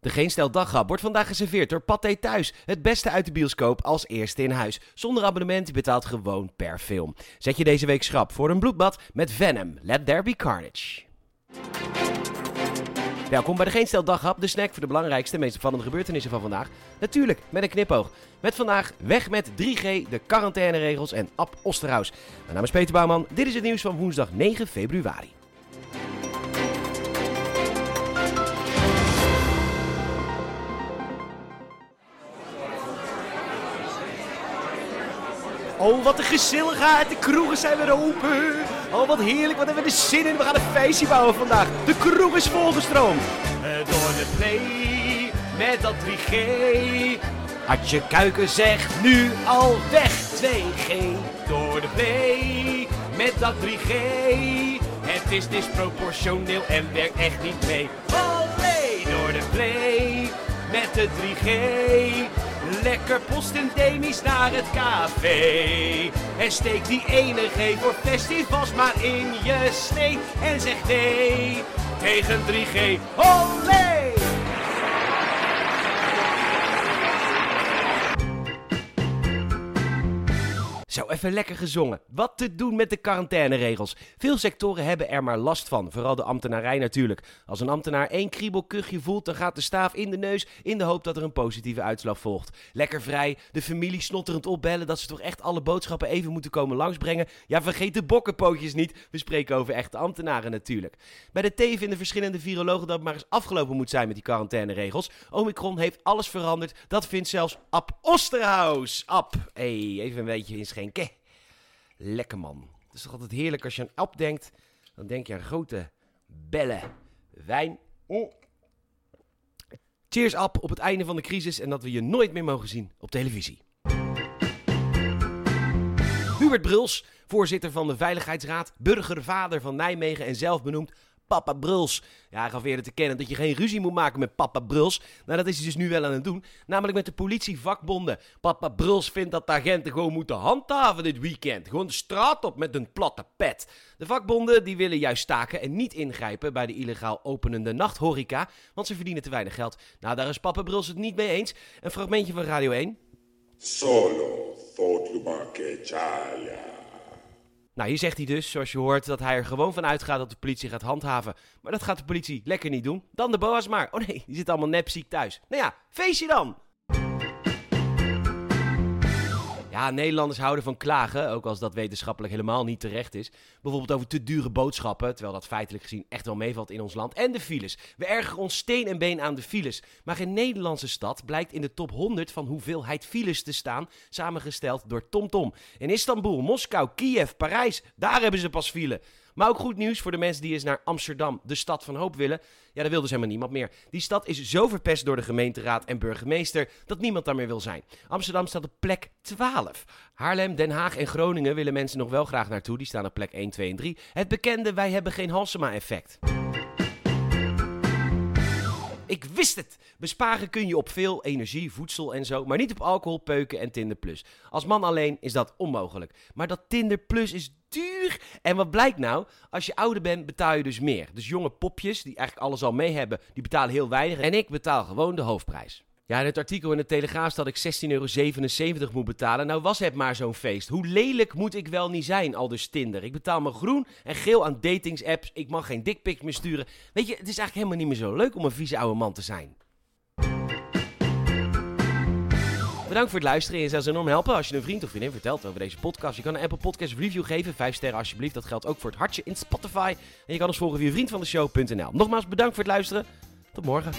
De Geen Stel wordt vandaag geserveerd door Pathé Thuis. Het beste uit de bioscoop als eerste in huis. Zonder abonnement, je betaalt gewoon per film. Zet je deze week schrap voor een bloedbad met Venom. Let there be carnage. Welkom bij de Geen Stel Daghap, de snack voor de belangrijkste en meest opvallende gebeurtenissen van vandaag. Natuurlijk met een knipoog. Met vandaag weg met 3G, de quarantaineregels en Ab Osterhaus. Mijn naam is Peter Bouwman, dit is het nieuws van woensdag 9 februari. Oh, wat een gezelligheid. De kroegen zijn weer open. Oh, wat heerlijk. Wat hebben we er zin in. We gaan een feestje bouwen vandaag. De kroeg is volgestroomd. Eh, door de play met dat 3G. Hartje Kuiken zegt nu al weg 2G. Door de play met dat 3G. Het is disproportioneel en werkt echt niet mee. Olé, door de play met de 3G. Lekker postendemisch naar het café. En steek die enige voor festivals maar in je snee. En zeg nee tegen 3G. Olé! Even lekker gezongen. Wat te doen met de quarantaineregels? Veel sectoren hebben er maar last van, vooral de ambtenarij natuurlijk. Als een ambtenaar één kriebelkuchje voelt, dan gaat de staaf in de neus in de hoop dat er een positieve uitslag volgt. Lekker vrij, de familie snotterend opbellen dat ze toch echt alle boodschappen even moeten komen langsbrengen. Ja, vergeet de bokkenpootjes niet, we spreken over echte ambtenaren natuurlijk. Bij de thee vinden verschillende virologen dat maar eens afgelopen moet zijn met die quarantaineregels. Omicron heeft alles veranderd, dat vindt zelfs Ab Osterhaus. Ab, even een beetje inschenken. Lekker man. Het is toch altijd heerlijk als je aan Ab denkt. Dan denk je aan grote bellen wijn. Oh. Cheers Ab op het einde van de crisis en dat we je nooit meer mogen zien op televisie. Hubert Bruls, voorzitter van de Veiligheidsraad, burgervader van Nijmegen en zelf benoemd Papa Bruls. Ja, hij gaf eerder te kennen dat je geen ruzie moet maken met Papa Bruls. Nou, dat is hij dus nu wel aan het doen. Namelijk met de politievakbonden. Papa Bruls vindt dat de agenten gewoon moeten handhaven dit weekend. Gewoon de straat op met een platte pet. De vakbonden die willen juist staken en niet ingrijpen bij de illegaal openende nachthoreca. Want ze verdienen te weinig geld. Nou, daar is Papa Bruls het niet mee eens. Een fragmentje van Radio 1. Solo Thotlumake Chaya. Nou, hier zegt hij dus, zoals je hoort, dat hij er gewoon van uitgaat dat de politie gaat handhaven. Maar dat gaat de politie lekker niet doen. Dan de boa's maar. Oh nee, die zit allemaal nepziek thuis. Nou ja, feestje dan! Ja, Nederlanders houden van klagen, ook als dat wetenschappelijk helemaal niet terecht is. Bijvoorbeeld over te dure boodschappen, terwijl dat feitelijk gezien echt wel meevalt in ons land. En de files. We ergeren ons steen en been aan de files. Maar geen Nederlandse stad blijkt in de top 100 van hoeveelheid files te staan, samengesteld door TomTom. In Istanbul, Moskou, Kiev, Parijs, daar hebben ze pas file. Maar ook goed nieuws voor de mensen die eens naar Amsterdam, de stad van hoop willen. Ja, daar wil dus helemaal niemand meer. Die stad is zo verpest door de gemeenteraad en burgemeester dat niemand daar meer wil zijn. Amsterdam staat op plek 12. Haarlem, Den Haag en Groningen willen mensen nog wel graag naartoe. Die staan op plek 1, 2 en 3. Het bekende wij hebben geen Halsema-effect. Ik wist het! Besparen kun je op veel energie, voedsel en zo, maar niet op alcohol, peuken en Tinder Plus. Als man alleen is dat onmogelijk. Maar dat Tinder Plus is duur. En wat blijkt nou? Als je ouder bent, betaal je dus meer. Dus jonge popjes, die eigenlijk alles al mee hebben, die betalen heel weinig. En ik betaal gewoon de hoofdprijs. Ja, in het artikel in de Telegraaf dat ik 16,77 euro moet betalen. Nou was het maar zo'n feest. Hoe lelijk moet ik wel niet zijn, al dus Tinder. Ik betaal me groen en geel aan datingsapps. Ik mag geen dickpics meer sturen. Weet je, het is eigenlijk helemaal niet meer zo leuk om een vieze oude man te zijn. Bedankt voor het luisteren. Je zou ze enorm helpen als je een vriend of vriendin vertelt over deze podcast. Je kan een Apple Podcast review geven. Vijf sterren alsjeblieft. Dat geldt ook voor het hartje in Spotify. En je kan ons volgen via vriendvandeshow.nl. Nogmaals bedankt voor het luisteren. Tot morgen.